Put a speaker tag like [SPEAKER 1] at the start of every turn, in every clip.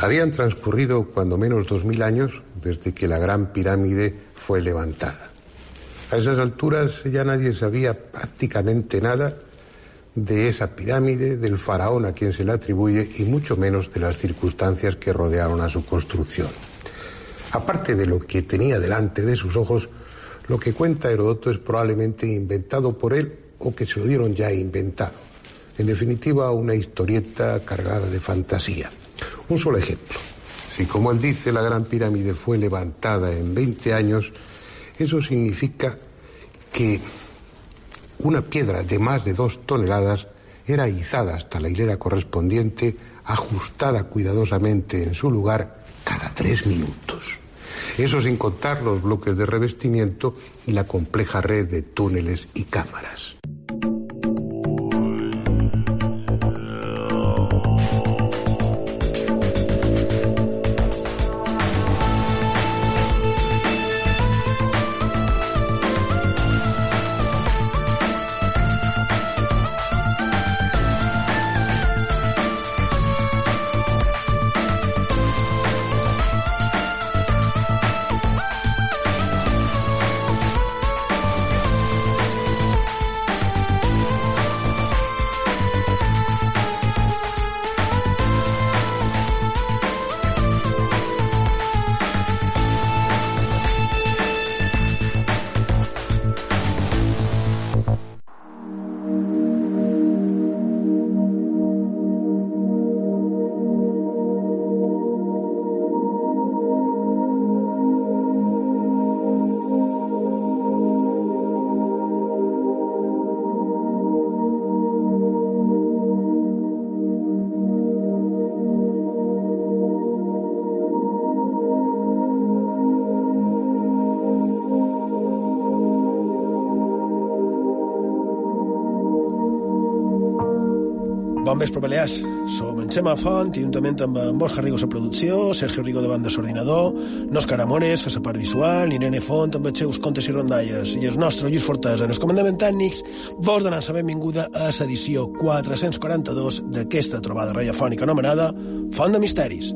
[SPEAKER 1] Habían transcurrido cuando menos dos mil años desde que la gran pirámide fue levantada. A esas alturas ya nadie sabía prácticamente nada de esa pirámide, del faraón a quien se le atribuye y mucho menos de las circunstancias que rodearon a su construcción. Aparte de lo que tenía delante de sus ojos, lo que cuenta Herodoto es probablemente inventado por él o que se lo dieron ya inventado. En definitiva, una historieta cargada de fantasía. Un solo ejemplo. Si, como él dice, la Gran Pirámide fue levantada en 20 años, eso significa que una piedra de más de dos toneladas era izada hasta la hilera correspondiente, ajustada cuidadosamente en su lugar cada tres minutos. Eso sin contar los bloques de revestimiento y la compleja red de túneles y cámaras.
[SPEAKER 2] Bon vespre, Balears. Som en Xema Font, juntament amb en Borja Rigo a Producció, Sergio Rigo de banda s'ordinador, Òscar Amores a la part visual, Irene Font amb els seus contes i rondalles, i el nostre Lluís Fortesa en els comandaments tècnics, vos donant la benvinguda a l'edició 442 d'aquesta trobada radiofònica anomenada Font de Misteris.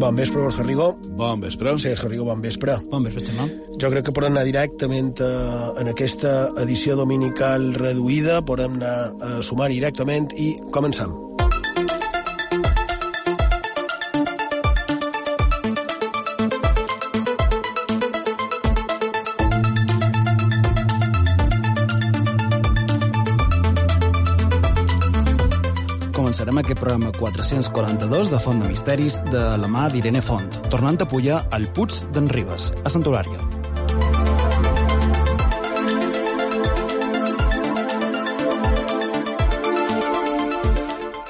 [SPEAKER 2] Bon vespre, Borja Rigó.
[SPEAKER 3] Bon vespre.
[SPEAKER 2] Sergio Rigo, bon vespre.
[SPEAKER 4] Bon vespre, Xema.
[SPEAKER 2] Jo crec que podem anar directament a, en aquesta edició dominical reduïda, podem anar a sumar directament i començam.
[SPEAKER 4] Aquest programa 442 de Font de Misteris de la mà d'Irene Font, tornant a pujar al Puig d'en Ribes, a Sant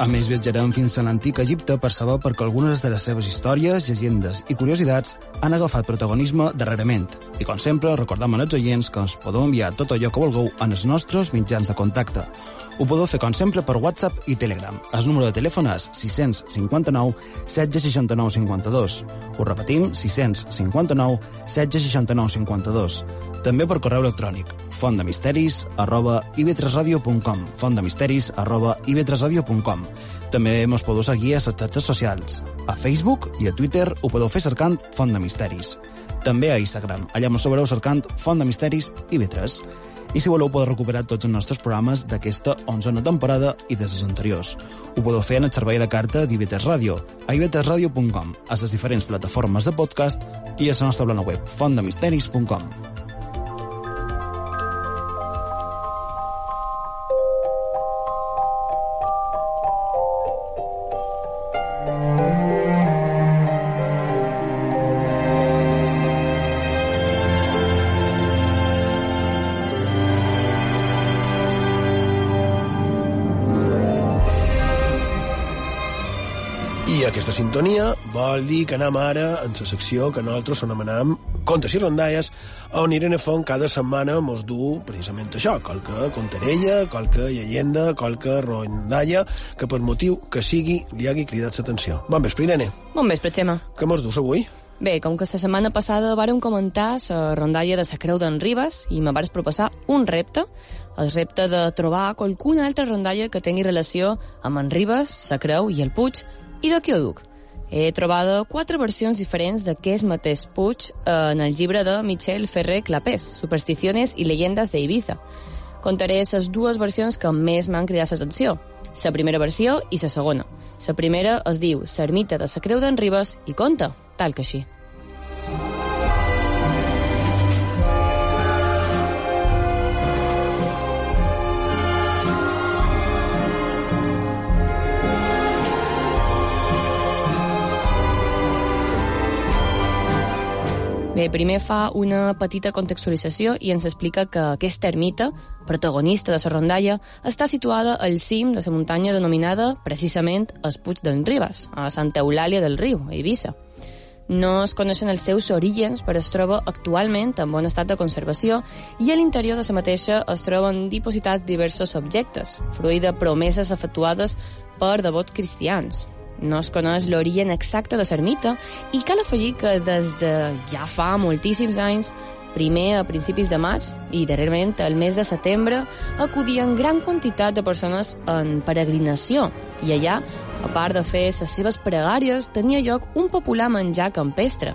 [SPEAKER 4] A més, viatjarem fins a l'antic Egipte per saber perquè algunes de les seves històries, llegendes i curiositats han agafat protagonisme darrerament. I, com sempre, recordam als oients que ens podeu enviar tot allò que vulgueu en els nostres mitjans de contacte. Ho podeu fer, com sempre, per WhatsApp i Telegram. El número de telèfon és 659 769 52. Ho repetim, 659 769 52. També per correu electrònic fontdemisteris arroba ib3radio.com fontdemisteris arroba ib3radio.com També mos podeu seguir a les xarxes socials. A Facebook i a Twitter ho podeu fer cercant Font de Misteris. També a Instagram, allà mos trobareu cercant Font de Misteris IB3. I si voleu podeu recuperar tots els nostres programes d'aquesta 11a temporada i de les anteriors. Ho podeu fer en el servei la carta d'IB3 Ràdio, a ib3radio.com, a les diferents plataformes de podcast i a la nostra plana web, fontdemisteris.com.
[SPEAKER 2] aquesta sintonia vol dir que anem ara en la secció que nosaltres anomenem contes i rondalles, on Irene Font cada setmana mos du precisament això, qualque contarella, qualque llegenda, qualque rondalla, que per motiu que sigui li hagi cridat l'atenció. Bon vespre, Irene.
[SPEAKER 3] Bon vespre, Xema.
[SPEAKER 2] Què mos dus avui?
[SPEAKER 3] Bé, com que la setmana passada vàrem comentar la rondalla de la Creu d'en Ribes i me vas proposar un repte, el repte de trobar qualcuna altra rondalla que tingui relació amb en Ribes, la Creu i el Puig, i de duc. He trobat quatre versions diferents d'aquest mateix Puig en el llibre de Michel Ferrer Clapés, Supersticiones i leyendas de Ibiza. Contaré les dues versions que més m'han cridat l'atenció, la primera versió i la segona. La primera es diu L'ermita de la Creu d'en Ribes i conta, tal que així. Bé, primer fa una petita contextualització i ens explica que aquesta ermita, protagonista de la rondalla, està situada al cim de la muntanya denominada precisament es Puig d'en Ribes, a Santa Eulàlia del Riu, a Eivissa. No es coneixen els seus orígens, però es troba actualment en bon estat de conservació i a l'interior de la mateixa es troben dipositats diversos objectes, fruit de promeses efectuades per devots cristians. No es coneix l'origen exacte de l'ermita i cal afegir que des de ja fa moltíssims anys primer a principis de maig i darrerament al mes de setembre acudien gran quantitat de persones en peregrinació i allà, a part de fer les seves pregàries, tenia lloc un popular menjar campestre.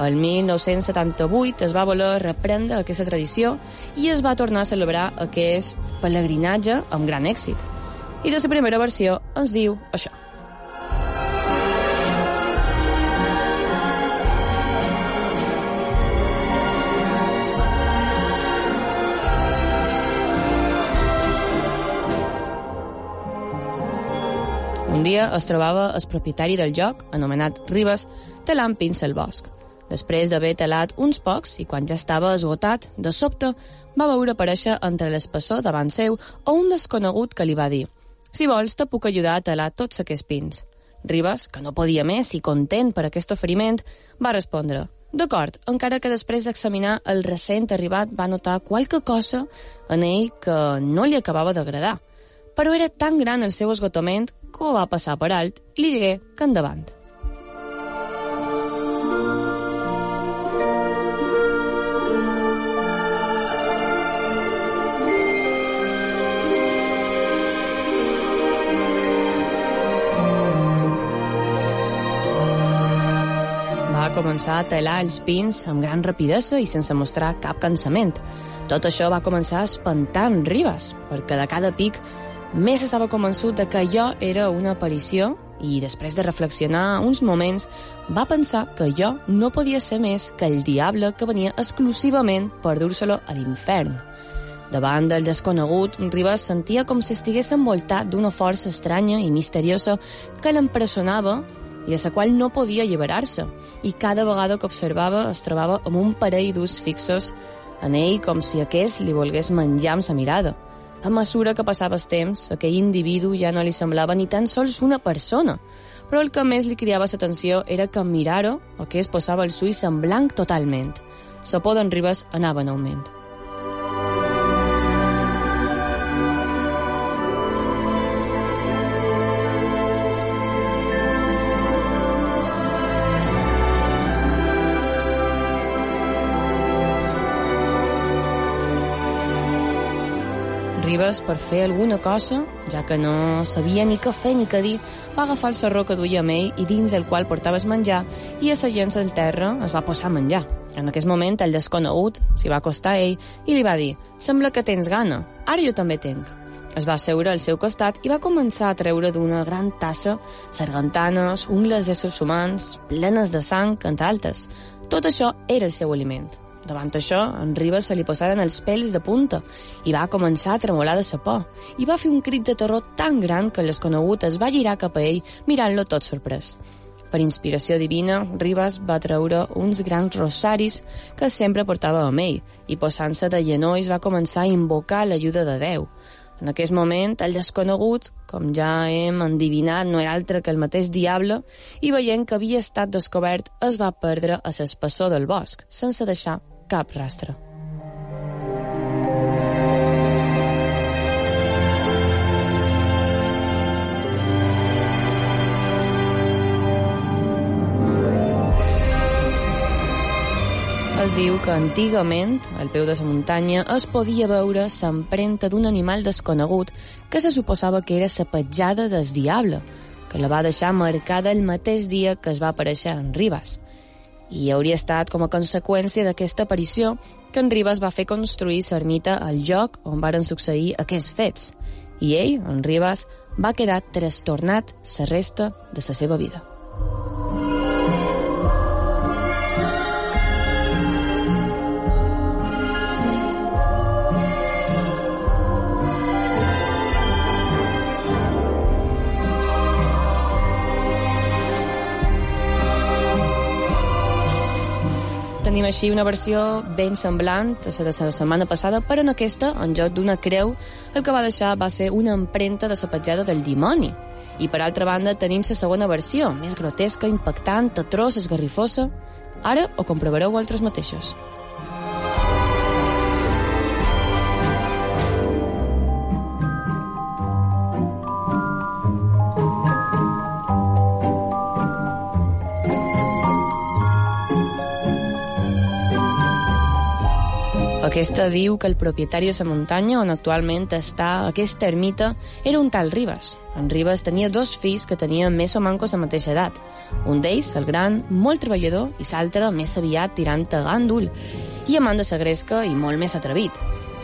[SPEAKER 3] El 1978 es va voler reprendre aquesta tradició i es va tornar a celebrar aquest pelegrinatge amb gran èxit. I de la primera versió ens diu això. Dia es trobava el propietari del joc, anomenat Ribes, talant pins al bosc. Després d'haver talat uns pocs i quan ja estava esgotat, de sobte va veure aparèixer entre l'espessor davant seu o un desconegut que li va dir «Si vols, te puc ajudar a talar tots aquests pins». Ribes, que no podia més i content per aquest oferiment, va respondre D'acord, encara que després d'examinar el recent arribat va notar qualque cosa en ell que no li acabava d'agradar – però era tan gran el seu esgotament que ho va passar per alt i li digué que endavant. Va començar a talar els pins amb gran rapidesa i sense mostrar cap cansament. Tot això va començar a espantar en Ribes, perquè de cada pic més estava convençut de que allò era una aparició i després de reflexionar uns moments va pensar que jo no podia ser més que el diable que venia exclusivament per dur-se-lo a l'infern. Davant del desconegut, Ribas sentia com si estigués envoltat d'una força estranya i misteriosa que l'empresonava i de la qual no podia alliberar-se, i cada vegada que observava es trobava amb un parell d'ús fixos en ell com si aquest li volgués menjar amb sa mirada. A mesura que passava el temps, aquell individu ja no li semblava ni tan sols una persona, però el que més li criava l'atenció era que mirar-ho o que es posava el suís en blanc totalment. La por d'en Ribes anava en augment. Ribes, per fer alguna cosa, ja que no sabia ni què fer ni què dir, va agafar el serró que duia amb ell i dins del qual portava el menjar i asseient-se al terra es va posar a menjar. En aquest moment el desconegut s'hi va acostar a ell i li va dir «Sembla que tens gana, ara jo també tenc». Es va asseure al seu costat i va començar a treure d'una gran tassa sargantanes, ungles d'éssers humans, plenes de sang, entre altres. Tot això era el seu aliment. Davant això, en Ribes se li posaren els pèls de punta i va començar a tremolar de sa por. I va fer un crit de terror tan gran que el desconegut es va girar cap a ell mirant-lo tot sorprès. Per inspiració divina, Ribas va treure uns grans rosaris que sempre portava amb ell i posant-se de genolls va començar a invocar l'ajuda de Déu. En aquest moment, el desconegut, com ja hem endivinat, no era altre que el mateix diable, i veient que havia estat descobert, es va perdre a l'espessor del bosc, sense deixar cap rastre. Es diu que antigament, al peu de la muntanya, es podia veure l'empremta d'un animal desconegut que se suposava que era la petjada del diable, que la va deixar marcada el mateix dia que es va aparèixer en Ribas. I hauria estat com a conseqüència d'aquesta aparició que en Ribas va fer construir l'ermita al lloc on varen succeir aquests fets. I ell, en Ribas, va quedar trastornat la resta de la seva vida. Tenim així una versió ben semblant a la de la setmana passada, però en aquesta, en lloc d'una creu, el que va deixar va ser una empremta de la del dimoni. I per altra banda tenim la segona versió, més grotesca, impactant, atroç, esgarrifosa. Ara ho comprovareu vosaltres mateixos. Aquesta diu que el propietari de la muntanya on actualment està aquesta ermita era un tal Ribas. En Ribas tenia dos fills que tenien més o manco la mateixa edat. Un d'ells, el gran, molt treballador, i l'altre més aviat tirant a gàndol, i amant de la gresca i molt més atrevit.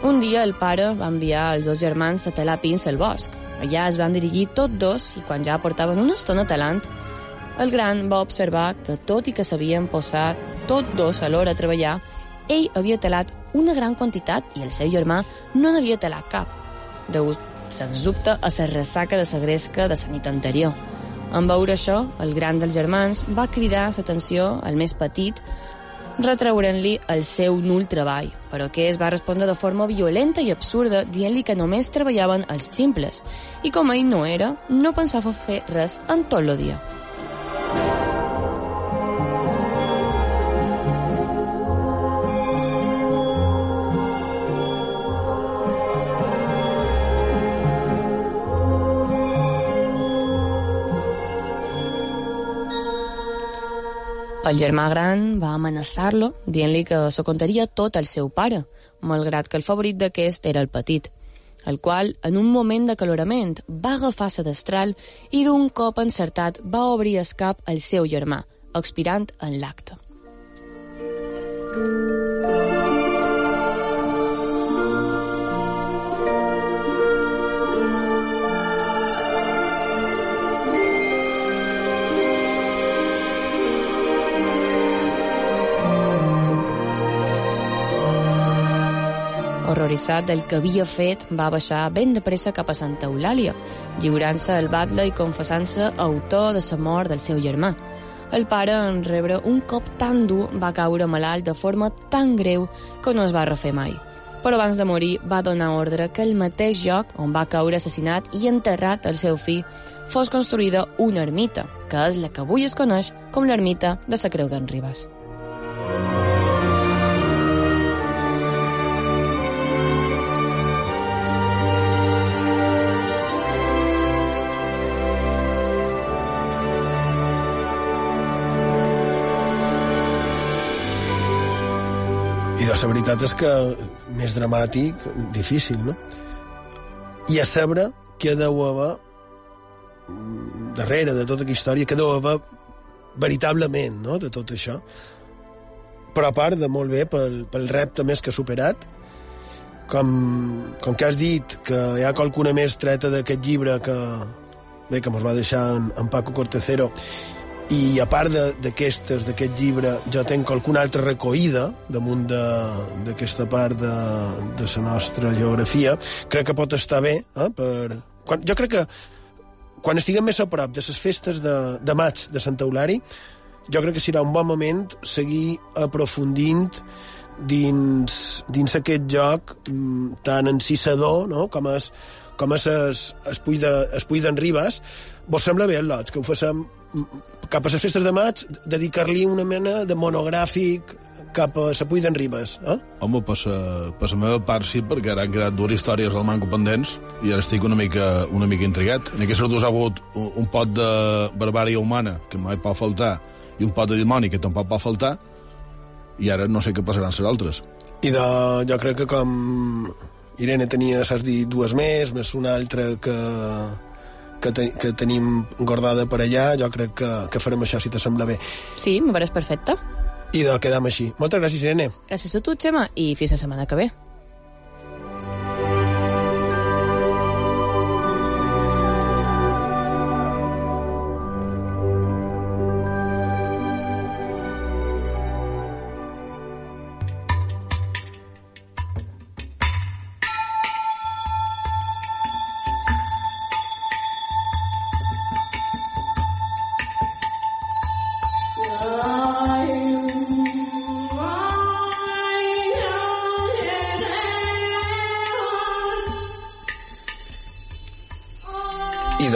[SPEAKER 3] Un dia el pare va enviar els dos germans a talar pins al bosc. Allà es van dirigir tots dos i quan ja portaven una estona talant, el gran va observar que tot i que s'havien posat tots dos a l'hora a treballar, ell havia talat una gran quantitat i el seu germà no n'havia talat cap, degut, sens dubte, a la ressaca de la gresca de la nit anterior. En veure això, el gran dels germans va cridar l'atenció al més petit, retrauent-li el seu nul treball, però que es va respondre de forma violenta i absurda, dient-li que només treballaven els ximples, i com ell no era, no pensava fer res en tot el dia. El germà gran va amenaçar-lo, dient-li que s'ho contaria tot al seu pare, malgrat que el favorit d'aquest era el petit, el qual, en un moment de calorament, va agafar la destral i d'un cop encertat va obrir el cap al seu germà, expirant en l'acte. Horroritzat del que havia fet, va baixar ben de pressa cap a Santa Eulàlia, lliurant-se al batle i confessant-se autor de la mort del seu germà. El pare, en rebre un cop tan dur, va caure malalt de forma tan greu que no es va refer mai. Però abans de morir va donar ordre que el mateix lloc on va caure assassinat i enterrat el seu fill fos construïda una ermita, que és la que avui es coneix com l'ermita de la Creu d'en Ribas.
[SPEAKER 2] Veritat és que més dramàtic, difícil, no? I a saber què deu haver mm, darrere de tota aquesta història, que deu haver veritablement no? de tot això. Però a part de molt bé pel, pel repte més que ha superat, com, com que has dit que hi ha qualcuna més treta d'aquest llibre que, bé, que mos va deixar en, en Paco Cortecero i a part d'aquestes, d'aquest llibre, jo tenc qualcuna altra recoïda damunt d'aquesta part de, de la nostra geografia. Crec que pot estar bé, eh, per... Quan, jo crec que quan estiguem més a prop de les festes de, de maig de Sant Eulari, jo crec que serà un bon moment seguir aprofundint dins, dins aquest joc mm, tan encisador no? com és com és es, es puy de, es puy d'en Ribas, vos sembla bé, Lots, que ho mm, cap a les festes de maig, dedicar-li una mena de monogràfic cap a la Puy d'en Ribes, eh?
[SPEAKER 5] Home, per la, per la meva part sí, perquè ara han quedat dues històries del manco pendents i ara estic una mica, una mica intrigat. En aquest dos ha hagut un, un pot de barbària humana, que mai pot faltar, i un pot de dimoni, que tampoc pot faltar, i ara no sé què passaran les altres.
[SPEAKER 2] I de, jo crec que com Irene tenia, saps dir, dues més, més una altra que, que, te, que tenim engordada per allà, jo crec que, que farem això, si te sembla bé.
[SPEAKER 3] Sí, me pareix perfecte.
[SPEAKER 2] I de quedam així. Moltes gràcies, Irene.
[SPEAKER 3] Gràcies a tu, Xema, i fins la setmana que ve.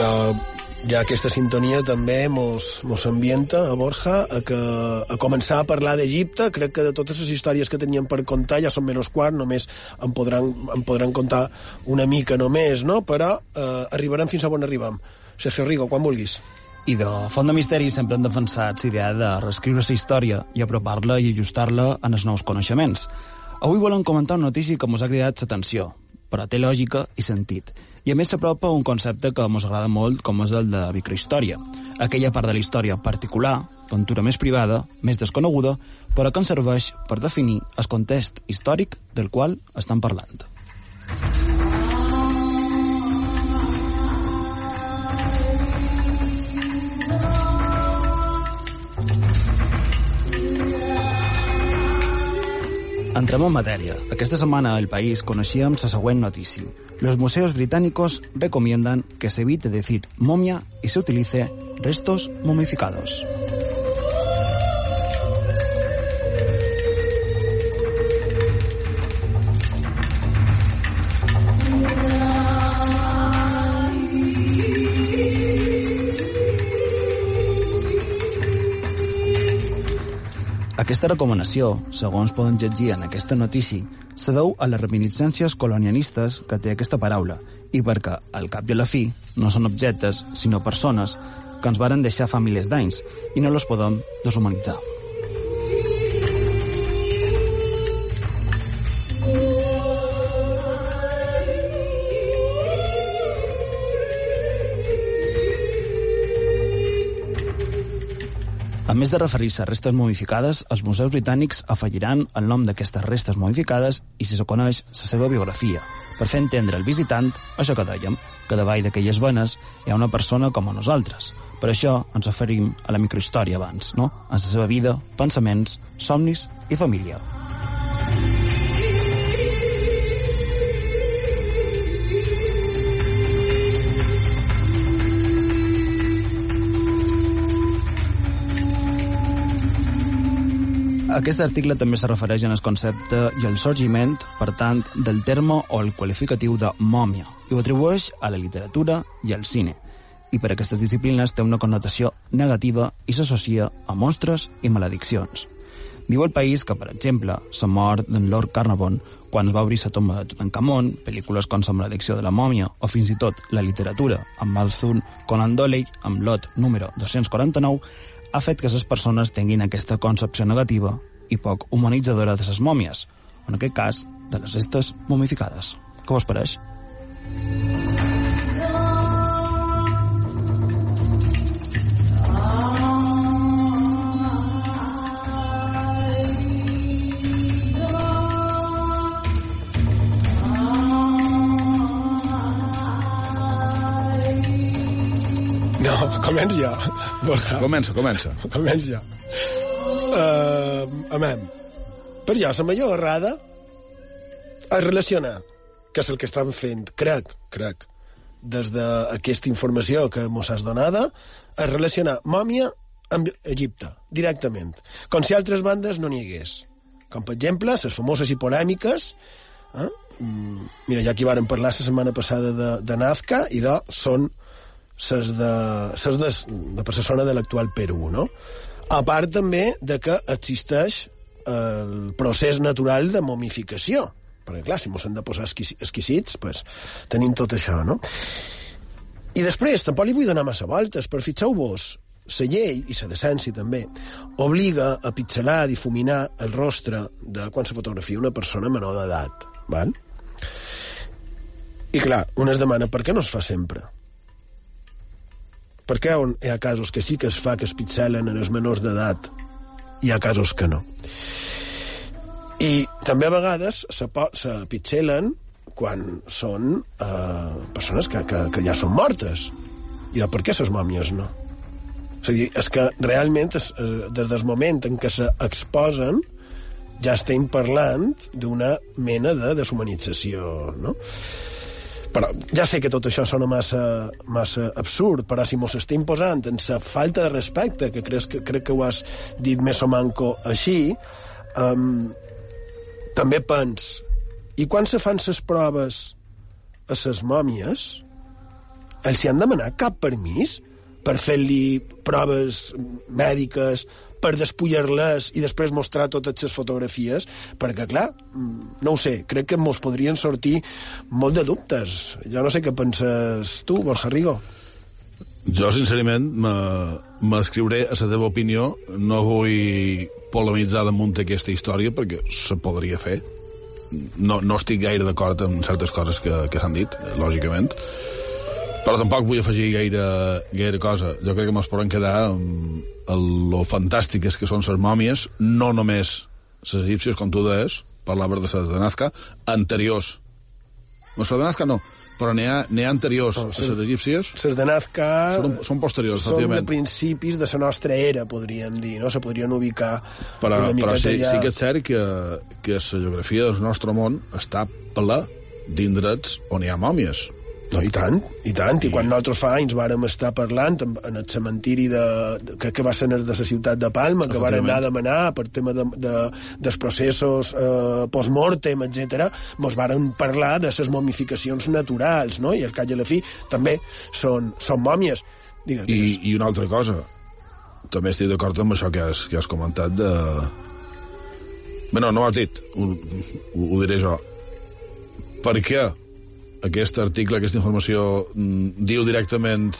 [SPEAKER 2] De, ja aquesta sintonia també mos, mos ambienta a Borja a, que, a començar a parlar d'Egipte. Crec que de totes les històries que teníem per contar ja són menys quart, només en podran, en podran contar una mica només, no? Però eh, arribarem fins a on arribem. Sergio Rigo, quan vulguis.
[SPEAKER 4] I de Font de Misteri sempre han defensat l'idea de reescriure la història i apropar-la i ajustar-la en els nous coneixements. Avui volen comentar una notícia que mos ha cridat l'atenció, però té lògica i sentit. I a més s'apropa un concepte que mos agrada molt, com és el de microhistòria. Aquella part de la història particular, l'aventura més privada, més desconeguda, però que ens serveix per definir el context històric del qual estan parlant. Entrem en matèria. Aquesta setmana al país coneixíem la següent notícia. Los museos británicos recomiendan que se evite decir momia y se utilice restos momificados. Aquesta recomanació, segons poden llegir en aquesta notícia, se deu a les reminiscències colonialistes que té aquesta paraula i perquè, al cap i a la fi, no són objectes, sinó persones que ens varen deixar famílies d'anys i no les podem deshumanitzar. De referir-se a restes momificades, els museus britànics afegiran el nom d'aquestes restes momificades i si se coneix la seva biografia, per fer entendre al visitant això que dèiem, que davall d'aquelles venes hi ha una persona com a nosaltres. Per això ens referim a la microhistòria abans, no? En la seva vida, pensaments, somnis i família. Aquest article també se refereix en el concepte i el sorgiment, per tant, del terme o el qualificatiu de mòmia, i ho atribueix a la literatura i al cine. I per aquestes disciplines té una connotació negativa i s'associa a monstres i malediccions. Diu el país que, per exemple, la mort d'en Lord Carnarvon quan es va obrir la tomba de Tutankamon, pel·lícules com La maledicció de la mòmia o fins i tot la literatura amb Malthun Conan Doyle amb lot número 249 ha fet que les persones tinguin aquesta concepció negativa i poc humanitzadora de les mòmies, en aquest cas, de les restes momificades. Què vos pareix?
[SPEAKER 2] No, començ ja,
[SPEAKER 5] Comença, comença.
[SPEAKER 2] Començ ja. Uh, amem. Per jo, la major errada es relaciona, que és el que estan fent, crec, crec, des d'aquesta informació que mos has donada, es relaciona mòmia amb Egipte, directament. Com si altres bandes no n'hi hagués. Com, per exemple, les famoses i polèmiques eh, mm, mira, ja aquí varen parlar la setmana passada de, de Nazca, i de són ses de, ses de, de per la zona de l'actual Perú, no? A part també de que existeix el procés natural de momificació, perquè clar, si mos hem de posar exquisits, pues, tenim tot això, no? I després, tampoc li vull donar massa voltes, però fixeu-vos, la llei, i la decència també, obliga a pixelar, a difuminar el rostre de quan se fotografia una persona menor d'edat. Val? I clar, un es demana per què no es fa sempre? Per què on hi ha casos que sí que es fa que es pixelen en els menors d'edat hi ha casos que no? I també a vegades se, se pitxelen quan són eh, persones que, que, que ja són mortes. I de per què les mòmies no? És a dir, és que realment es, es, des del moment en què s'exposen ja estem parlant d'una mena de deshumanització, no? Però ja sé que tot això sona massa, massa absurd, però si mos estem posant en la falta de respecte, que crec, que crec que ho has dit més o manco així, um, també pens, i quan se fan les proves a les mòmies, els hi han demanat cap permís? per fer-li proves mèdiques, per despullar-les i després mostrar totes les fotografies, perquè, clar, no ho sé, crec que mos podrien sortir molt de dubtes. Jo no sé què penses tu, Borja Rigo.
[SPEAKER 5] Jo, sincerament, m'escriuré a la teva opinió. No vull polemitzar damunt aquesta història perquè se podria fer. No, no estic gaire d'acord amb certes coses que, que s'han dit, lògicament però tampoc vull afegir gaire, gaire cosa. Jo crec que ens podem quedar amb el, lo fantàstiques que són les mòmies, no només les egípcies, com tu deies, parlaves de les de Nazca, anteriors. No, les de Nazca no, però n'hi ha, ha anteriors no, a les egípcies.
[SPEAKER 2] Les de Nazca...
[SPEAKER 5] Són, són posteriors,
[SPEAKER 2] són de principis de la nostra era, podríem dir, no? Se podrien ubicar
[SPEAKER 5] però, una però sí, allà... sí que és cert que, que la geografia del nostre món està ple d'indrets on hi ha mòmies
[SPEAKER 2] no, i tant, i tant. I, I quan nosaltres fa anys vàrem estar parlant en, el cementiri de, de, crec que va ser de la ciutat de Palma, que vàrem anar a demanar per tema de, de, dels processos eh, post-mortem, etc. mos vàrem parlar de les momificacions naturals, no? I al cap i a la fi també són, són mòmies.
[SPEAKER 5] Digues, I, I una altra cosa, també estic d'acord amb això que has, que has comentat de... Bé, no, no ho has dit, ho, ho, ho diré jo. Per què aquest article, aquesta informació, mm, diu directament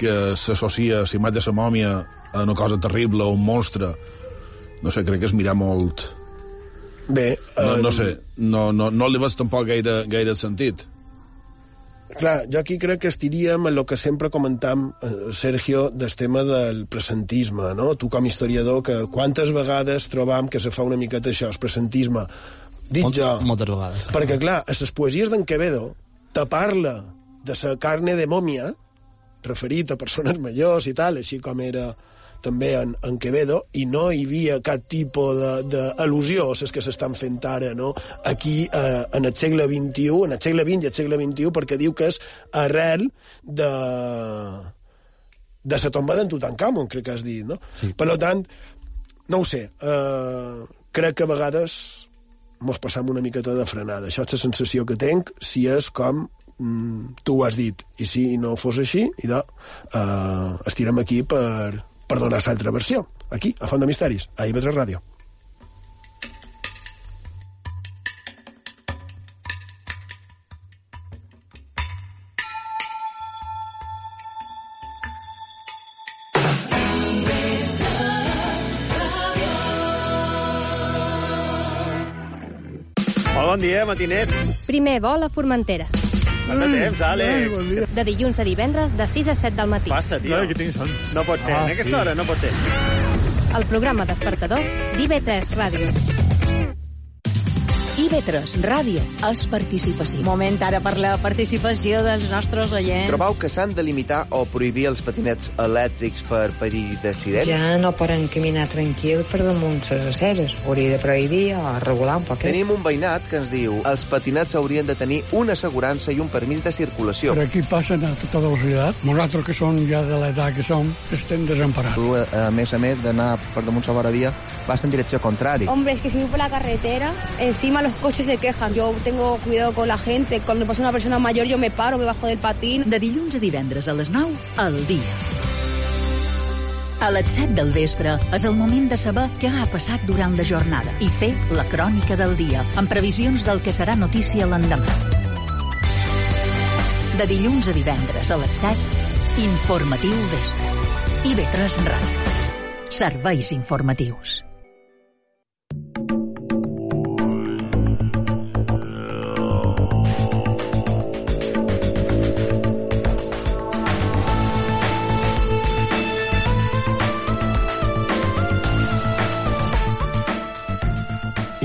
[SPEAKER 5] que s'associa imatge de la mòmia a una cosa terrible, a un monstre. No sé, crec que és mirar molt...
[SPEAKER 2] Bé...
[SPEAKER 5] No, no sé, no, no, no li veig tampoc gaire, gaire sentit.
[SPEAKER 2] Clar, jo aquí crec que estiríem en el que sempre comentam, eh, Sergio, del tema del presentisme, no? Tu com a historiador, que quantes vegades trobam que se fa una miqueta això, el presentisme, dit Mol, jo.
[SPEAKER 4] Moltes vegades.
[SPEAKER 2] Perquè, clar, a les poesies d'en Quevedo, te parla de la carne de mòmia, referit a persones majors i tal, així com era també en, en Quevedo, i no hi havia cap tipus d'al·lusió a les que s'estan fent ara, no? aquí eh, en el segle XXI, en el segle XX i el segle XXI, perquè diu que és arrel de de la tomba d'en Tutankamon, crec que has dit, no? Sí. Per tant, no ho sé, eh, crec que a vegades mos passam una miqueta de frenada. Això és la sensació que tenc si és com mm, tu ho has dit. I si no fos així, idò, eh, estirem aquí per, per donar l'altra versió. Aquí, a Font de Misteris, a IB3 Ràdio.
[SPEAKER 6] Dia, matiners.
[SPEAKER 7] Primer vol a Formentera.
[SPEAKER 6] Passa temps, Àlex. Bon
[SPEAKER 7] de dilluns a divendres, de 6 a 7 del matí.
[SPEAKER 6] Passa, tio.
[SPEAKER 8] Clar, que tinc son.
[SPEAKER 6] No pot ser, ah, en aquesta sí. hora no pot ser.
[SPEAKER 7] El programa despertador d'IV3 Ràdio.
[SPEAKER 9] IB3 Ràdio és participació.
[SPEAKER 3] Moment ara per la participació dels nostres oients.
[SPEAKER 10] Trobau que s'han de limitar o prohibir els patinets elèctrics per perill d'accident?
[SPEAKER 11] Ja no poden caminar tranquil per damunt les aceres. Hauria de prohibir o regular un poquet.
[SPEAKER 10] Tenim un veïnat que ens diu els patinets haurien de tenir una assegurança i un permís de circulació.
[SPEAKER 12] Per aquí passen a tota velocitat. Nosaltres que som ja de l'edat que som, estem desemparats.
[SPEAKER 10] Tu, a més a més d'anar per damunt la vora via, vas en direcció contrària.
[SPEAKER 13] Hombre, es que si voy por la carretera, encima los
[SPEAKER 8] coches se quejan. Yo tengo cuidado con la gente. Cuando pasa una persona mayor yo me paro, me bajo del patín.
[SPEAKER 9] De dilluns a divendres a les 9, al dia. A les 7 del vespre és el moment de saber què ha passat durant la jornada i fer la crònica del dia, amb previsions del que serà notícia l'endemà. De dilluns a divendres a les 7, Informatiu Vespre. IB3 Ràdio. Serveis informatius.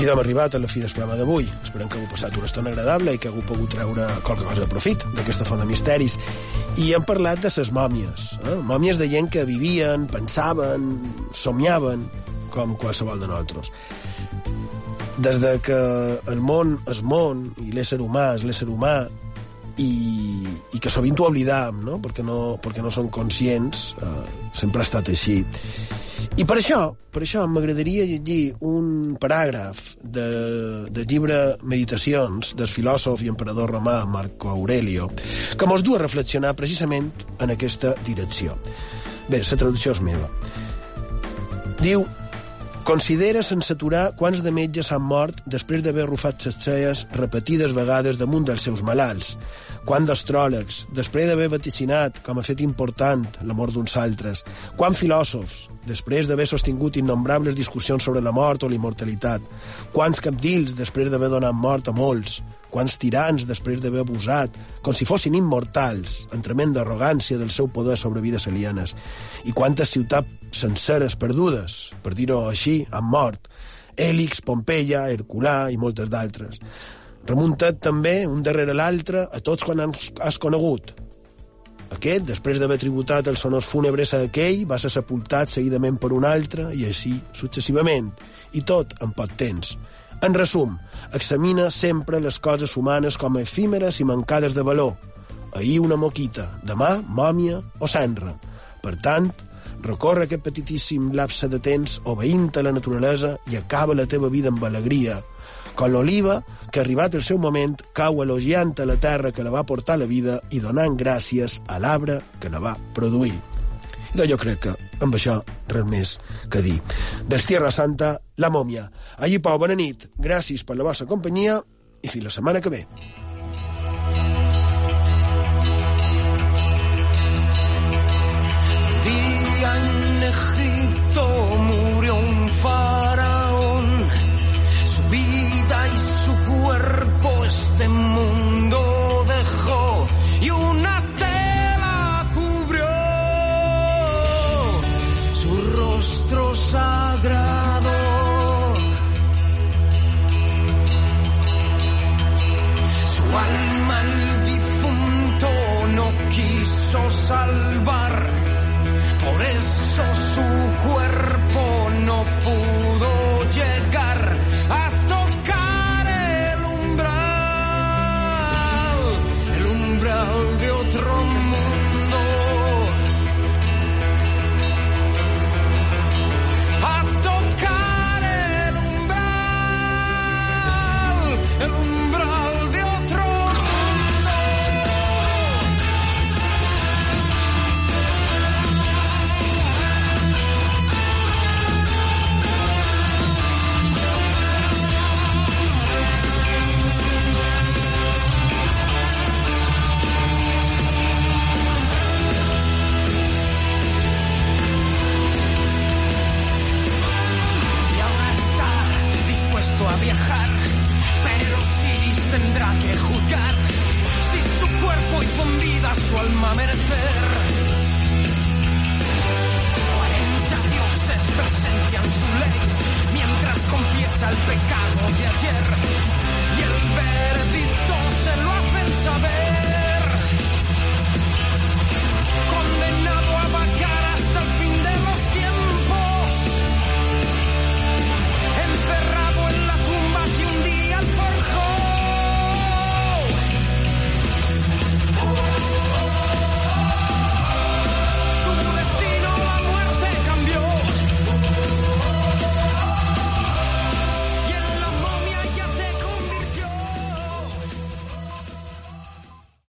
[SPEAKER 2] I hem arribat a la fi del programa d'avui. Esperem que hagueu passat una estona agradable i que hagueu pogut treure qualque cosa de profit d'aquesta font de misteris. I hem parlat de ses mòmies. Eh? Mòmies de gent que vivien, pensaven, somiaven, com qualsevol de nosaltres. Des de que el món és món i l'ésser humà és l'ésser humà i, i que sovint ho oblidam, no? perquè no, perquè no som conscients, eh, sempre ha estat així. I per això, per això m'agradaria llegir un paràgraf de, del llibre Meditacions del filòsof i emperador romà Marco Aurelio, que mos du a reflexionar precisament en aquesta direcció. Bé, la traducció és meva. Diu, considera sense aturar quants de metges han mort després d'haver arrufat ses celles repetides vegades damunt dels seus malalts, quant d'astròlegs, després d'haver vaticinat com a fet important la mort d'uns altres, quant filòsofs, després d'haver sostingut innombrables discussions sobre la mort o la immortalitat, quants capdils després d'haver donat mort a molts, quants tirans després d'haver abusat, com si fossin immortals, en tremenda arrogància del seu poder sobre vides alienes, i quantes ciutats senceres perdudes, per dir-ho així, han mort, Hèlix, Pompeia, Herculà i moltes d'altres. Remuntat també, un darrere l'altre, a tots quan has, conegut, aquest, després d'haver tributat els sonors fúnebres a aquell, va ser sepultat seguidament per un altre, i així successivament, i tot en poc temps. En resum, examina sempre les coses humanes com a efímeres i mancades de valor. Ahir una moquita, demà mòmia o senra. Per tant, recorre aquest petitíssim lapse de temps obeint a la naturalesa i acaba la teva vida amb alegria, com l'oliva, que arribat el seu moment, cau elogiant a la terra que la va portar la vida i donant gràcies a l'arbre que la va produir. I jo crec que amb això res més que dir. Des Tierra Santa, la mòmia. Allí, Pau, bona nit. Gràcies per la vostra companyia i fins la setmana que ve.
[SPEAKER 13] consagra.